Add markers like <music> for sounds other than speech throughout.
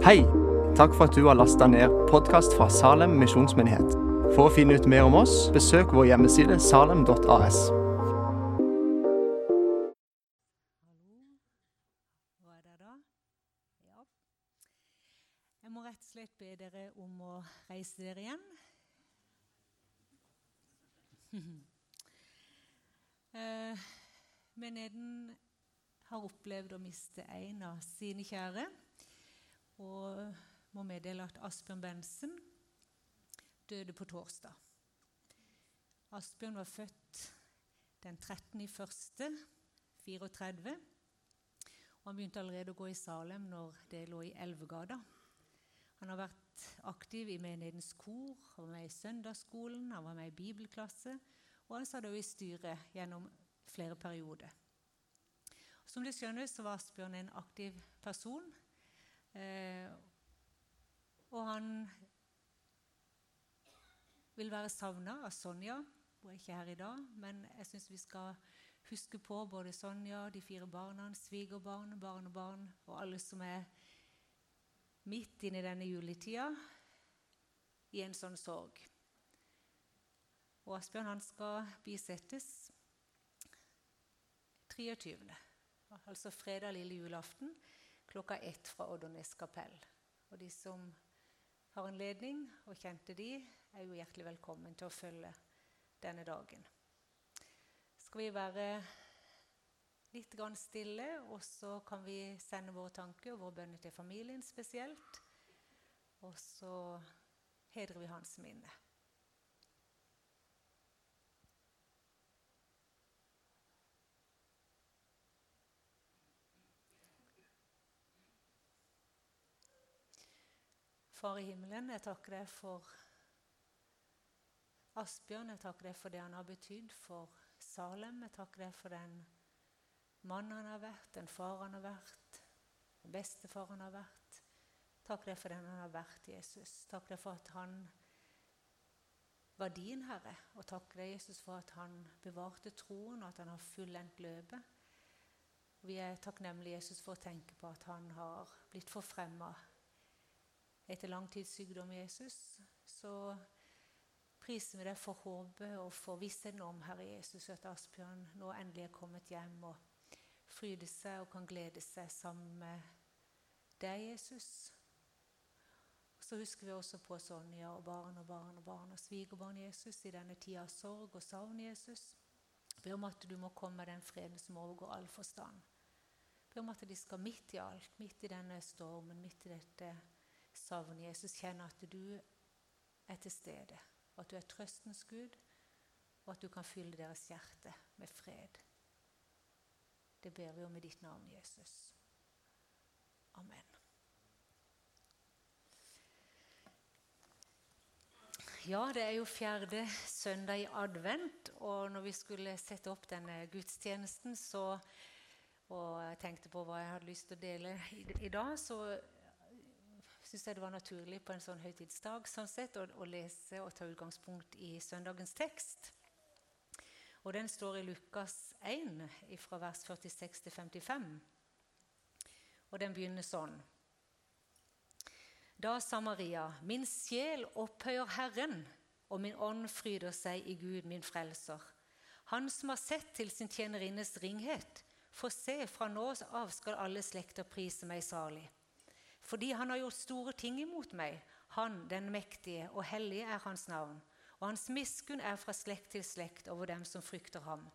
Hei! Takk for at du har lasta ned podkast fra Salem misjonsmyndighet. For å finne ut mer om oss, besøk vår hjemmeside salem.as. Jeg må rett og slett be dere om å reise dere igjen. <laughs> eh, menigheten har opplevd å miste en av sine kjære, og må meddele at Asbjørn Bensen døde på torsdag. Asbjørn var født den 13.01.34. Og han begynte allerede å gå i Salem når det lå i Elvegata. Han har vært aktiv i menighetens kor, han var med i søndagsskolen, han var med i bibelklasse, og han satt også i styret gjennom flere perioder. Som du skjønner, så var Asbjørn en aktiv person. Eh, og han vil være savna av Sonja. Hun er ikke her i dag, men jeg syns vi skal huske på både Sonja, de fire barna, svigerbarn, barnebarn og alle som er midt inne i denne juletida i en sånn sorg. Og Asbjørn han skal bisettes 23., altså fredag lille julaften, klokka ett fra Oddernes kapell. Og de som har en ledning og kjente de, er jo hjertelig velkommen til å følge denne dagen. Skal vi være litt grann stille, og så kan vi sende våre tanker og våre bønner til familien spesielt. Og så hedrer vi hans minne. Far i himmelen, jeg takker deg for Asbjørn. Jeg takker deg for det han har betydd for Salem. Jeg takker deg for den mannen han har vært, den far han har vært, den bestefar han har vært. Takk deg for den han har vært, Jesus. Takk deg for at han var din Herre. Og takk deg, Jesus, for at han bevarte troen, og at han har fullendt løpet. Vi er takknemlige Jesus, for å tenke på at han har blitt forfremma etter lang tids sykdom, Jesus. Så priser vi deg for håpet og for vissheten om Herre Jesus, at Asbjørn nå endelig er kommet hjem og fryder seg og kan glede seg sammen med deg, Jesus. Så husker vi også på Sonja og barn og barn og barn og svigerbarn Jesus i denne tida av sorg og savn, Jesus. Be om at du må komme med den freden som overgår all forstand. Be om at de skal midt i alt, midt i denne stormen, midt i dette savnet, Jesus, Kjenn at du er til stede og at du er trøstens Gud, og at du kan fylle deres hjerte med fred. Det ber vi om i ditt navn, Jesus. Amen. Ja, det er jo fjerde søndag i advent, og når vi skulle sette opp denne gudstjenesten, så, og jeg tenkte på hva jeg hadde lyst til å dele i, i dag, så syns jeg det var naturlig på en sånn høytidsdag sånn sett, å, å, lese og ta utgangspunkt i søndagens tekst. Og Den står i Lukas 1, fra vers 46 til 55. Og den begynner sånn. Da sa Maria, min sjel opphøyer Herren, og min ånd fryder seg i Gud, min frelser. Han som har sett til sin tjenerinnes ringhet, for se, fra nå av skal alle slekter prise meg salig. Fordi han har gjort store ting imot meg. Han, den mektige og hellige, er hans navn. Og hans miskunn er fra slekt til slekt over dem som frykter ham.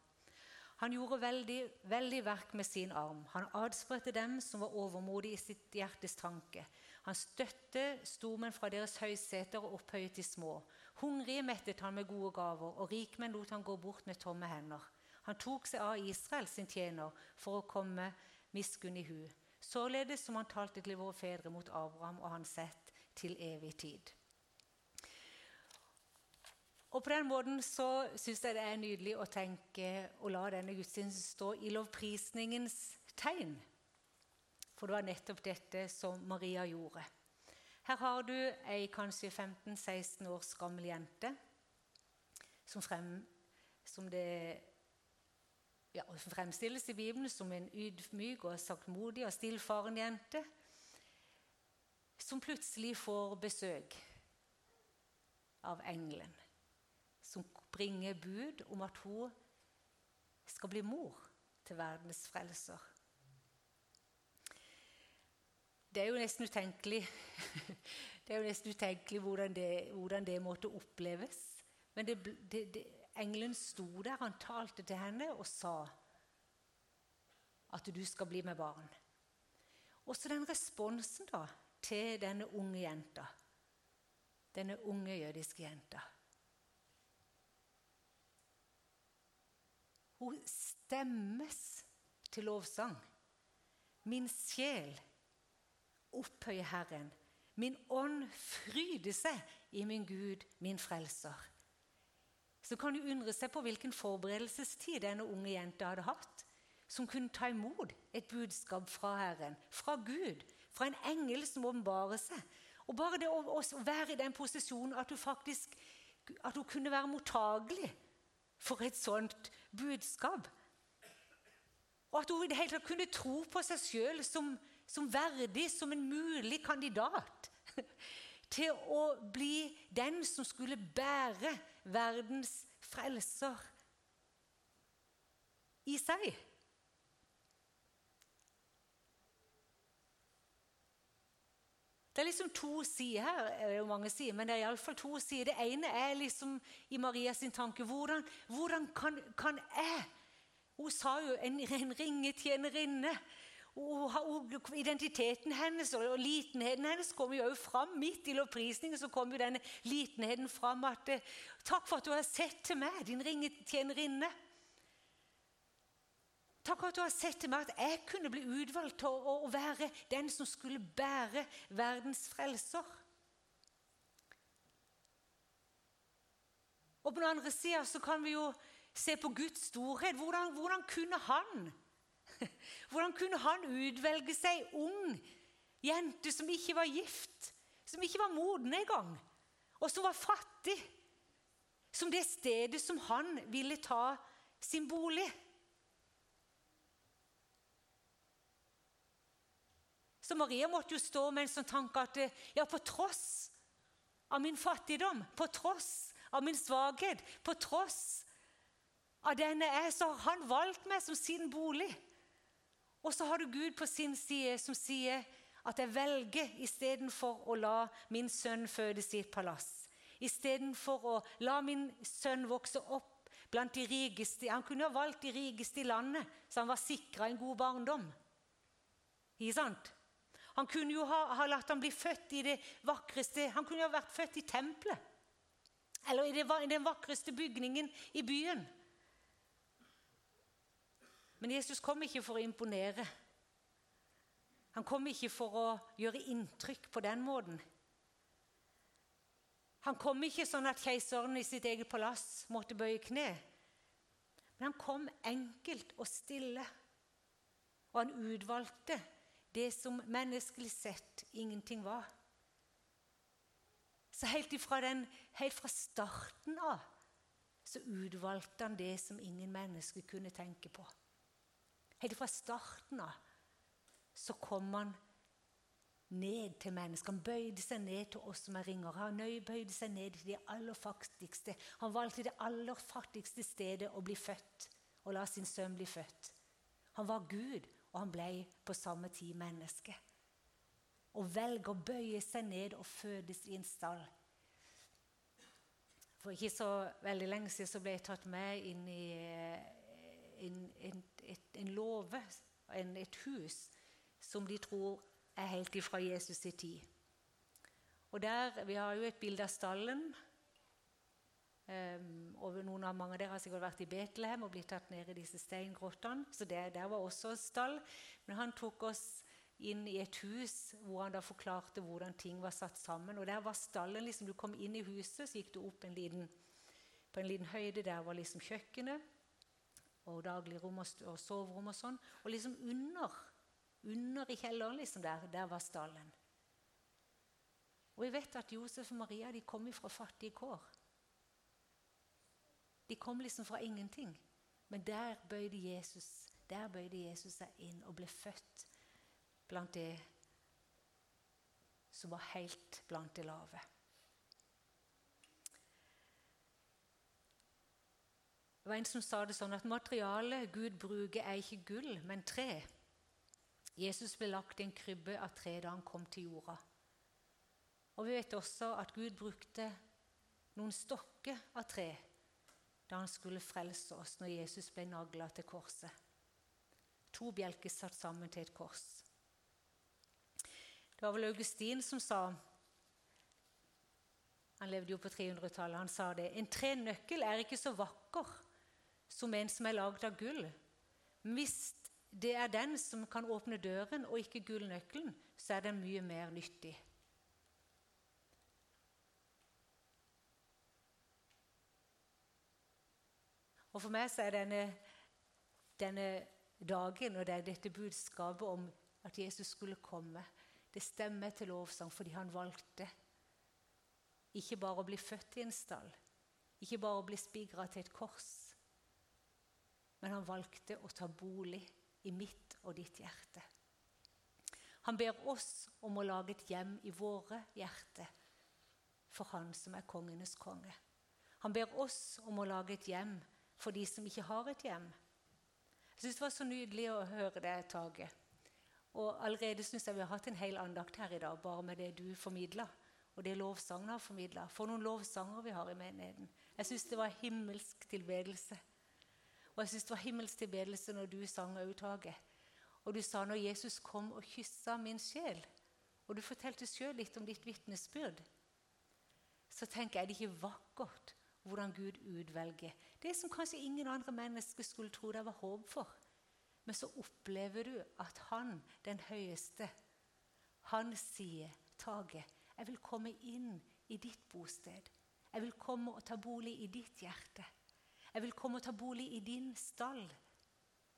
Han gjorde veldig, veldig verk med sin arm. Han adspredte dem som var overmodige i sitt hjertes tanke. Han støtte stormenn fra deres høyseter og opphøyet de små. Hungrige mettet han med gode gaver, og rikmenn lot han gå bort med tomme hender. Han tok seg av Israel sin tjener for å komme miskunn i hu således som han talte til våre fedre mot Abraham og hans sett til evig tid. Og På den måten så syns jeg det er nydelig å tenke og la denne gudstjenesten stå i lovprisningens tegn. For det var nettopp dette som Maria gjorde. Her har du ei kanskje 15-16 års gammel jente som, frem, som det ja, fremstilles i Bibelen som en ydmyk og saktmodig og stillfaren jente som plutselig får besøk av engelen, som bringer bud om at hun skal bli mor til verdens frelser. Det er jo nesten utenkelig, <laughs> det er jo nesten utenkelig hvordan, det, hvordan det måtte oppleves. Men det, det, engelen sto der, han talte til henne og sa at du skal bli med barn. Også den responsen da, til denne unge jenta, denne unge jødiske jenta. Hun stemmes til lovsang. Min sjel opphøyer Herren. Min ånd fryder seg i min Gud, min frelser. Så kan du undre seg på hvilken forberedelsestid denne unge jenta hadde hatt, som kunne ta imot et budskap fra Herren, fra Gud, fra en engel som åpenbarer seg. Og bare det å, å, være i den posisjonen at du faktisk at hun kunne være mottagelig for et sånt budskap. Og at hun i det hele tatt kunne tro på seg sjøl som, som verdig, som en mulig kandidat <laughs> til å bli den som skulle bære verdens frelser i seg. Det er liksom to sider her. det er jo mange sider, men det er iallfall to sider. Det ene er liksom i Marias tanke hvordan, hvordan kan, kan, jeg Hun sa jo en, en ringetjenerinne. Identiteten hennes og litenheten hennes kommer jo fram midt i lovprisningen. Så kommer jo denne litenheten fram at 'Takk for at du har sett til meg, din ringetjenerinne'. Takk for at du har sett til meg at jeg kunne bli utvalgt til å, å være den som skulle bære verdens frelser. Og på den andre sida kan vi jo se på Guds storhet. Hvordan, hvordan, kunne han <laughs> Hvordan kunne han utvelge seg ung jente som ikke var gift, som ikke var moden engang, og som var fattig? Som det stedet som han ville ta sin bolig. Så Maria måtte jo stå med en sånn tanke at ja, på tross av min fattigdom, på tross av min svakhet, på tross av den jeg er, så har han valgt meg som sin bolig. Og så har du Gud på sin side som sier at jeg velger istedenfor å la min sønn fødes i et palass. Istedenfor å la min sønn vokse opp blant de rikeste. Han kunne ha valgt de rikeste i landet, så han var sikra en god barndom. Ikke sant? Han kunne jo ha, ha, latt ham bli født i det vakreste Han kunne jo ha vært født i tempelet. Eller i, det, i den vakreste bygningen i byen. Men Jesus kom ikke for å imponere. Han kom ikke for å gjøre inntrykk på den måten. Han kom ikke sånn at keiseren i sitt eget palass måtte bøye kne. Men han kom enkelt og stille. Og han utvalgte det som menneskelig sett ingenting var. Så helt, den, helt fra starten av så utvalgte han det som ingen mennesker kunne tenke på. Helt fra starten av så kom han ned til mennesker. Han bøyde seg ned til oss som er ringere. Han bøyde seg ned til de aller fattigste. Han valgte det aller fattigste stedet å bli født og la sin sønn bli født. Han var Gud, og han ble på samme tid menneske. Å velge å bøye seg ned og fødes i en stall. For ikke så veldig lenge siden så ble jeg tatt med inn i eh, en, en, et, en låve, et hus, som de tror er helt ifra Jesus' i tid. Og der, Vi har jo et bilde av stallen. Um, og noen av Mange av dere har sikkert vært i Betlehem og blitt tatt ned i disse steingrottene. Så det, der var også stall. Men han tok oss inn i et hus hvor han da forklarte hvordan ting var satt sammen. Og der var stallen liksom, Du kom inn i huset, så gikk du opp en liten, på en liten høyde. Der var liksom kjøkkenet og dagligrom og, og soverom og sånn. Og liksom under, under i kjelleren liksom der, der var stallen. Og vi vet at Josef og Maria de kom fra fattige kår. De kom liksom fra ingenting. Men der bøyde Jesus der bøyde Jesus seg inn og ble født blant det som var helt blant det lave. Det var en som sa det sånn at materialet Gud bruker, er ikke gull, men tre. Jesus ble lagt i en krybbe av tre da han kom til jorda. Og vi vet også at Gud brukte noen stokker av tre da han skulle frelse oss når Jesus ble nagla til korset. To bjelker satt sammen til et kors. Det var vel Augustin som sa Han levde jo på 300-tallet. Han sa det. En trenøkkel er ikke så vakker som en som er lagd av gull. Hvis det er den som kan åpne døren, og ikke gullnøkkelen, så er den mye mer nyttig. Og For meg så er denne, denne dagen og det er dette budskapet om at Jesus skulle komme, det stemmer til lovsang fordi han valgte ikke bare å bli født i en stall, ikke bare å bli spigra til et kors, men han valgte å ta bolig i mitt og ditt hjerte. Han ber oss om å lage et hjem i våre hjerter for Han som er kongenes konge. Han ber oss om å lage et hjem for de som ikke har et hjem. Jeg syns det var så nydelig å høre det, Tage. Og allerede syns jeg vi har hatt en hel andakt her i dag bare med det du formidla, og det lovsangen har formidla. For noen lovsanger vi har i menigheten. Jeg syns det var himmelsk tilbedelse. Og jeg syns det var himmelsk tilbedelse når du sang Tage. Og du sa når Jesus kom og kyssa min sjel. Og du fortalte sjøl litt om ditt vitnesbyrd. Så tenker jeg det ikke vakkert hvordan Gud utvelger. Det som kanskje ingen andre mennesker skulle tro det var håp for. Men så opplever du at han, den høyeste, han sier, Tage, jeg vil komme inn i ditt bosted. Jeg vil komme og ta bolig i ditt hjerte. Jeg vil komme og ta bolig i din stall.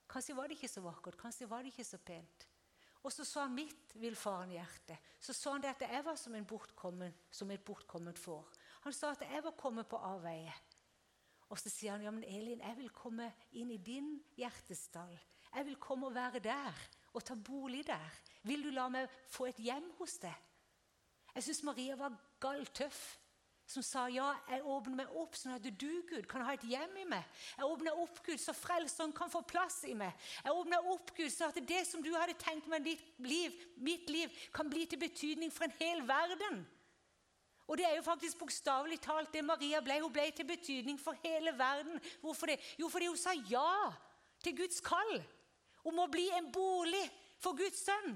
Kanskje var det ikke så vakkert, kanskje var det ikke så pent. Og så sa mitt villfarne hjerte. Så sa han det at jeg var som, en bortkommen, som et bortkommet får. Han sa at jeg var kommet på avveie. Og så sier han ja, men Elin, jeg vil komme inn i din hjertestall. Jeg vil komme og være der og ta bolig der. Vil du la meg få et hjem hos deg? Jeg syns Maria var galltøff som sa ja, jeg åpner meg opp sånn at du, Gud, kan ha et hjem i meg. Jeg åpner opp, Gud, så frelseren kan få plass i meg. Jeg åpner opp, Gud, så at det som du hadde tenkt med ditt liv, mitt liv, kan bli til betydning for en hel verden. Og det er jo faktisk bokstavelig talt det Maria ble. Hun ble til betydning for hele verden. Hvorfor det? Jo, fordi hun sa ja til Guds kall om å bli en bolig for Guds sønn.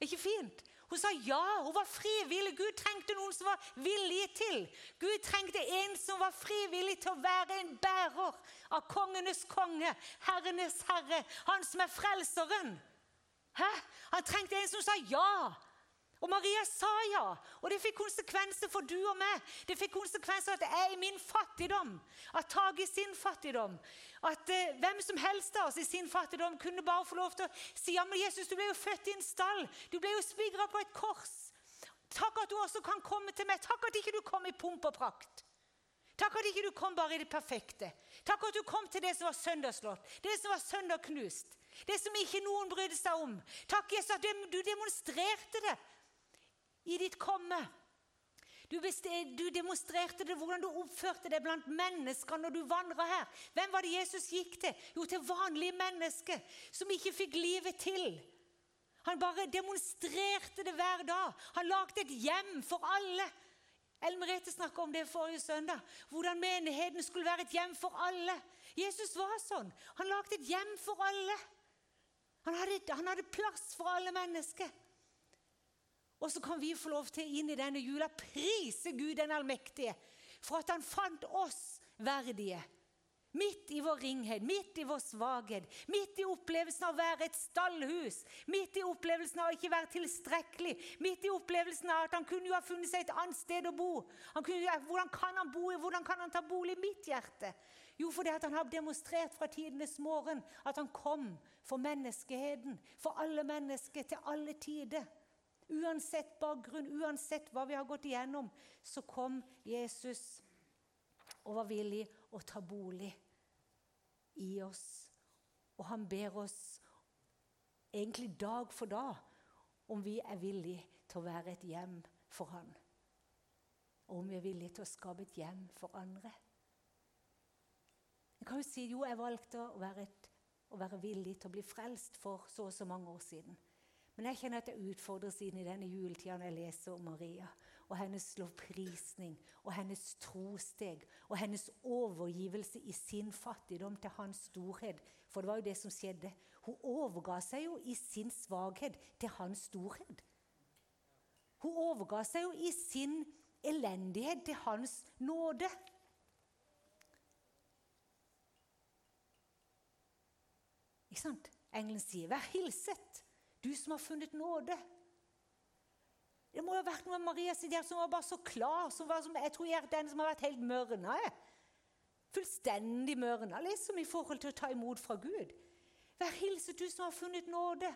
Ikke fint? Hun sa ja. Hun var frivillig. Gud trengte noen som var villige til. Gud trengte en som var frivillig til å være en bærer av kongenes konge, herrenes herre, han som er frelseren. Hæ? Han trengte en som sa ja og Maria sa ja, og det fikk konsekvenser for du og meg. Det fikk konsekvenser at jeg i min fattigdom, at Tage i sin fattigdom, at eh, hvem som helst av oss i sin fattigdom kunne bare få lov til å si ja, men Jesus, du ble jo født i en stall. Du ble jo spigra på et kors. Takk at du også kan komme til meg. Takk at ikke du kom i pomp og prakt. Takk at ikke du kom bare i det perfekte. Takk at du kom til det som var sønderslått, det som var søndagknust, det som ikke noen brydde seg om. Takk, Jesus, at du demonstrerte det i ditt komme. Du, du, demonstrerte det hvordan du oppførte deg blant mennesker når du vandra her. Hvem var det Jesus gikk til? Jo, til vanlige mennesker som ikke fikk livet til. Han bare demonstrerte det hver dag. Han lagde et hjem for alle. Ellen Merete snakka om det forrige søndag. Hvordan menigheten skulle være et hjem for alle. Jesus var sånn. Han lagde et hjem for alle. Han hadde, han hadde plass for alle mennesker. Og så kan vi få lov til inn i denne jula prise Gud den allmektige for at han fant oss verdige. Midt i vår ringhet, midt i vår svakhet, midt i opplevelsen av å være et stallhus, midt i opplevelsen av å ikke være tilstrekkelig, midt i opplevelsen av at han kunne jo ha funnet seg et annet sted å bo. Kunne, hvordan kan han bo i, hvordan kan han ta bolig i mitt hjerte? Jo, fordi han har demonstrert fra tidenes morgen at han kom for menneskeheten, for alle mennesker, til alle tider. Uansett bakgrunn, uansett hva vi har gått igjennom, så kom Jesus og var villig å ta bolig i oss. Og han ber oss egentlig dag for dag om vi er villige til å være et hjem for Han. Og om vi er villige til å skape et hjem for andre. En kan jo si jo, jeg valgte å være, et, å være villig til å bli frelst for så og så mange år siden. Men jeg kjenner at jeg utfordres inn i denne juletida når jeg leser om Maria og hennes lovprisning og hennes trosteg og hennes overgivelse i sin fattigdom til hans storhet. For det var jo det som skjedde. Hun overga seg jo i sin svakhet til hans storhet. Hun overga seg jo i sin elendighet til hans nåde. Ikke sant? Engelen sier, 'Vær hilset, du som har funnet nåde'. Det må jo ha vært noe med Maria sitt hjerte som var bare så klar. Som var som, jeg tror jeg er den som har vært helt mørna. Fullstendig mørna liksom, i forhold til å ta imot fra Gud. Vær hilset, du som har funnet nåde.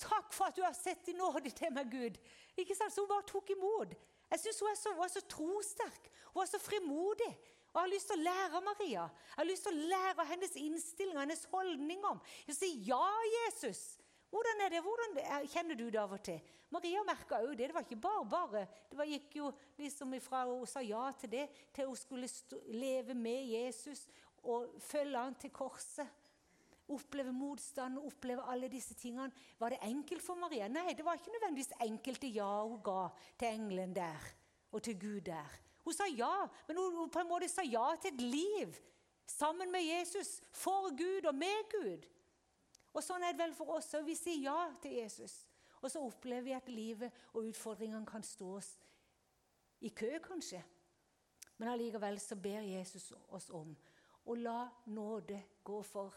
Takk for at du har sett i nåde til meg, Gud. Ikke sant? Så hun bare tok imot. Jeg syns hun hun var så trosterk. Hun var så frimodig. Og jeg har lyst til å lære Maria. Jeg har lyst til å lære hennes innstilling og hennes holdning om. Jeg sier ja, Jesus. Hvordan er det? Hvordan kjenner du det av og til? Maria merka òg det. Det var ikke bare bare. Det var, gikk jo liksom ifra hun sa ja til det, til hun skulle stå, leve med Jesus og følge han til korset. Oppleve motstand, oppleve alle disse tingene. Var det enkelt for Maria? Nei, det var ikke nødvendigvis enkelt det ja hun ga til engelen der og til Gud der. Hun sa ja, men hun på en måte sa ja til et liv sammen med Jesus, for Gud og med Gud. Og Sånn er det vel for oss òg. Vi sier ja til Jesus. Og så opplever vi at livet og utfordringene kan stå oss i kø, kanskje. Men allikevel så ber Jesus oss om å la nåde gå, for,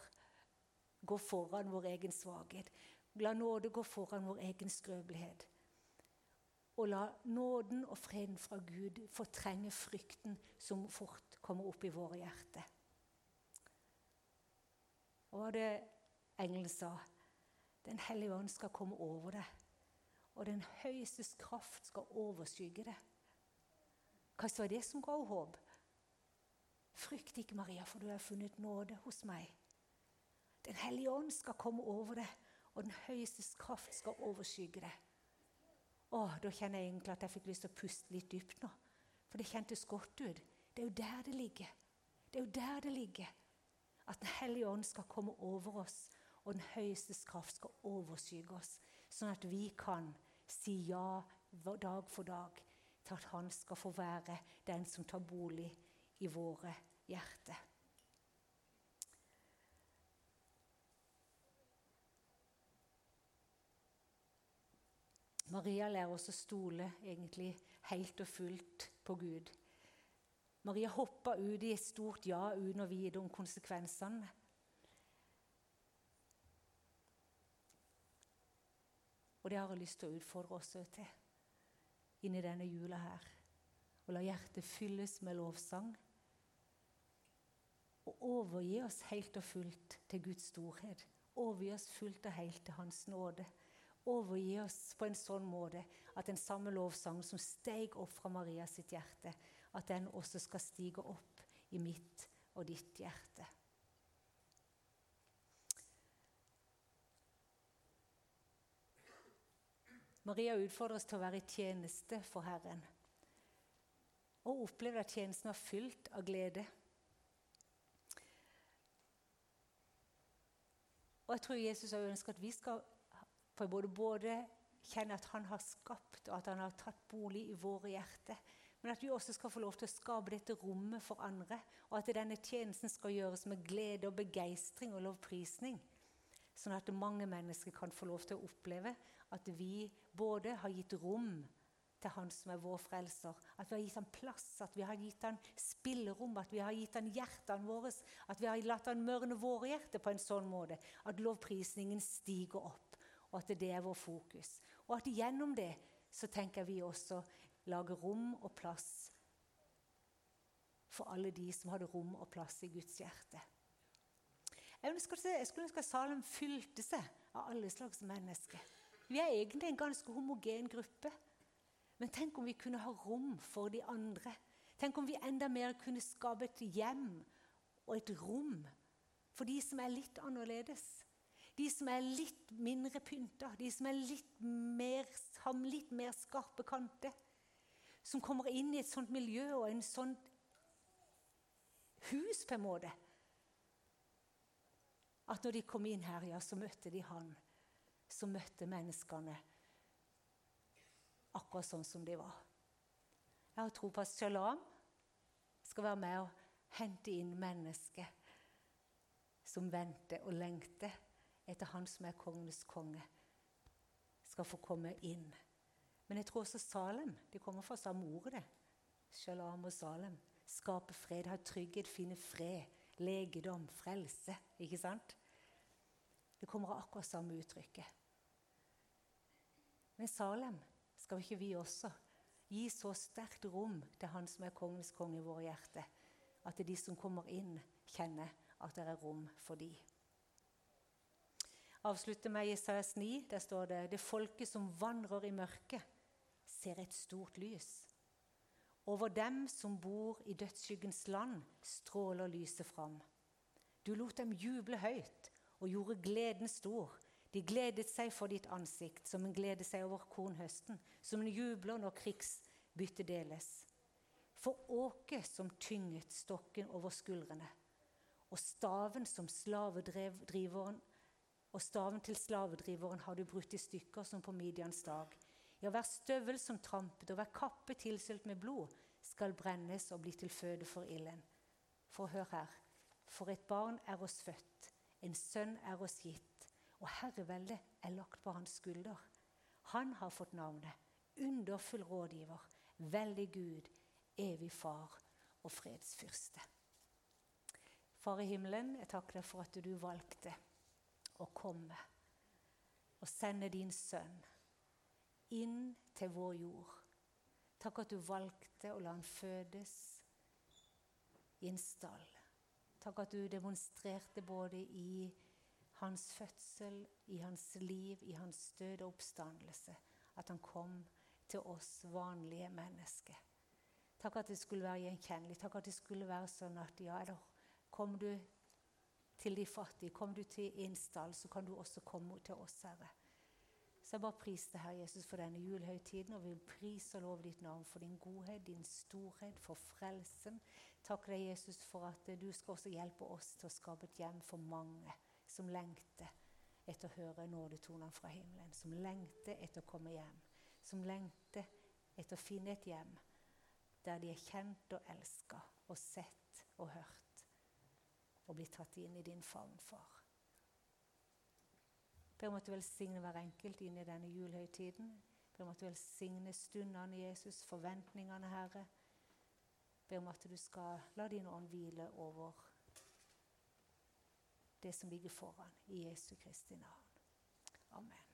gå foran vår egen svakhet. La nåde gå foran vår egen skrøpelighet. Og la nåden og freden fra Gud fortrenge frykten som fort kommer opp i våre hjerter. Og det Engelen sa, 'Den hellige ånd skal komme over deg', og den høyestes kraft skal overskygge det. Hva var det som ga henne håp? Frykt ikke, Maria, for du har funnet nåde hos meg. Den hellige ånd skal komme over deg, og den høyestes kraft skal overskygge det. Å, Da kjenner jeg egentlig at jeg fikk lyst til å puste litt dypt nå. For det kjentes godt ut. Det er jo der det ligger. Det er jo der det ligger. At Den hellige ånd skal komme over oss og den høyestes kraft skal overskygge oss, sånn at vi kan si ja dag for dag til at han skal få være den som tar bolig i våre hjerter. Maria lærer oss å stole egentlig helt og fullt på Gud. Maria hoppa ut i et stort ja uten å vite om konsekvensene. Og det har jeg lyst til å utfordre oss til inni denne jula her. Og la hjertet fylles med lovsang. Og overgi oss helt og fullt til Guds storhet. Overgi oss fullt og helt til Hans nåde. Overgi oss på en sånn måte at den samme lovsangen som steg opp fra Maria sitt hjerte, at den også skal stige opp i mitt og ditt hjerte. Maria utfordrer oss til å være i tjeneste for Herren. Og oppleve at tjenesten er fylt av glede. Og jeg tror Jesus har ønsket at vi skal både, både kjenne at han har skapt, og at han har tatt bolig i våre hjerter. Men at vi også skal få lov til å skape dette rommet for andre. Og at denne tjenesten skal gjøres med glede og begeistring og lovprisning. Sånn at mange mennesker kan få lov til å oppleve at vi både har gitt rom til Han som er vår frelser. At vi har gitt ham plass, at vi har gitt ham spillerom, at vi har gitt ham hjertene våre. At vi har latt ham mørne våre hjerter på en sånn måte at lovprisningen stiger opp, og at det er vår fokus. Og at gjennom det så tenker vi også lage rom og plass for alle de som hadde rom og plass i Guds hjerte. Jeg skulle ønske at Salem fylte seg av alle slags mennesker. Vi er egentlig en ganske homogen gruppe. Men tenk om vi kunne ha rom for de andre. Tenk om vi enda mer kunne skape et hjem og et rom for de som er litt annerledes. De som er litt mindre pynta, de som litt mer, har litt mer skarpe kanter. Som kommer inn i et sånt miljø og en sånn hus, på en måte. At når de kom inn her, ja, så møtte de han som møtte menneskene akkurat sånn som de var. Jeg har tro på at Shalom skal være med og hente inn mennesker som venter og lengter etter Han som er kongenes konge, skal få komme inn. Men jeg tror også Salem. De kommer fra samme ordet, det. Shalom og Salem. Skape fred, ha trygghet, finne fred, legedom, frelse. Ikke sant? Det kommer av akkurat samme uttrykket. Men Salem skal ikke vi også gi så sterkt rom til Han som er kongens konge i våre hjerter, at de som kommer inn, kjenner at det er rom for de. Avslutter med Jesajas 9. Der står det det folket som vandrer i mørket, ser et stort lys. Over dem som bor i dødsskyggens land, stråler lyset fram. Du lot dem juble høyt og gjorde gleden stor. De gledet seg for ditt ansikt, som en gleder seg over kornhøsten, som en jubler når krigsbyttet deles. For åket som tynget stokken over skuldrene, og staven som og staven til slavedriveren har du brutt i stykker som på Midians dag. Ja, hver støvel som trampet og hver kappe tilsølt med blod skal brennes og bli til føde for ilden. For hør her. For et barn er oss født, en sønn er oss gitt, og herreveldet er lagt på hans skulder. Han har fått navnet Underfull rådgiver, veldig Gud, evig far og fredsfyrste. Far i himmelen, jeg takker deg for at du valgte å komme og sende din sønn inn til vår jord. Takk at du valgte å la han fødes i en stall. Takk at du demonstrerte både i hans fødsel, i hans liv, i hans død og oppstandelse, at han kom til oss vanlige mennesker. Takk at det skulle være gjenkjennelig. Takk at det skulle være sånn at ja, da kom du til de fattige. Kom du til Innsdal, så kan du også komme til oss, Herre. Så jeg bare priser deg, Herre Jesus, for denne julehøytiden, og vi vil prise og love ditt navn for din godhet, din storhet, for frelsen. Takk deg, Jesus, for at du skal også hjelpe oss til å skape et hjem for mange som lengter etter å høre nådetonene fra himmelen, som lengter etter å komme hjem, som lengter etter å finne et hjem der de er kjent og elska og sett og hørt og blir tatt inn i din favn, far. Ber om at du velsigne hver enkelt inn i denne julehøytiden. Ber om at du velsigne stundene, Jesus, forventningene, Herre. Ber om at du skal la din ånd hvile over det som ligger foran, i Jesu Kristi navn. Amen.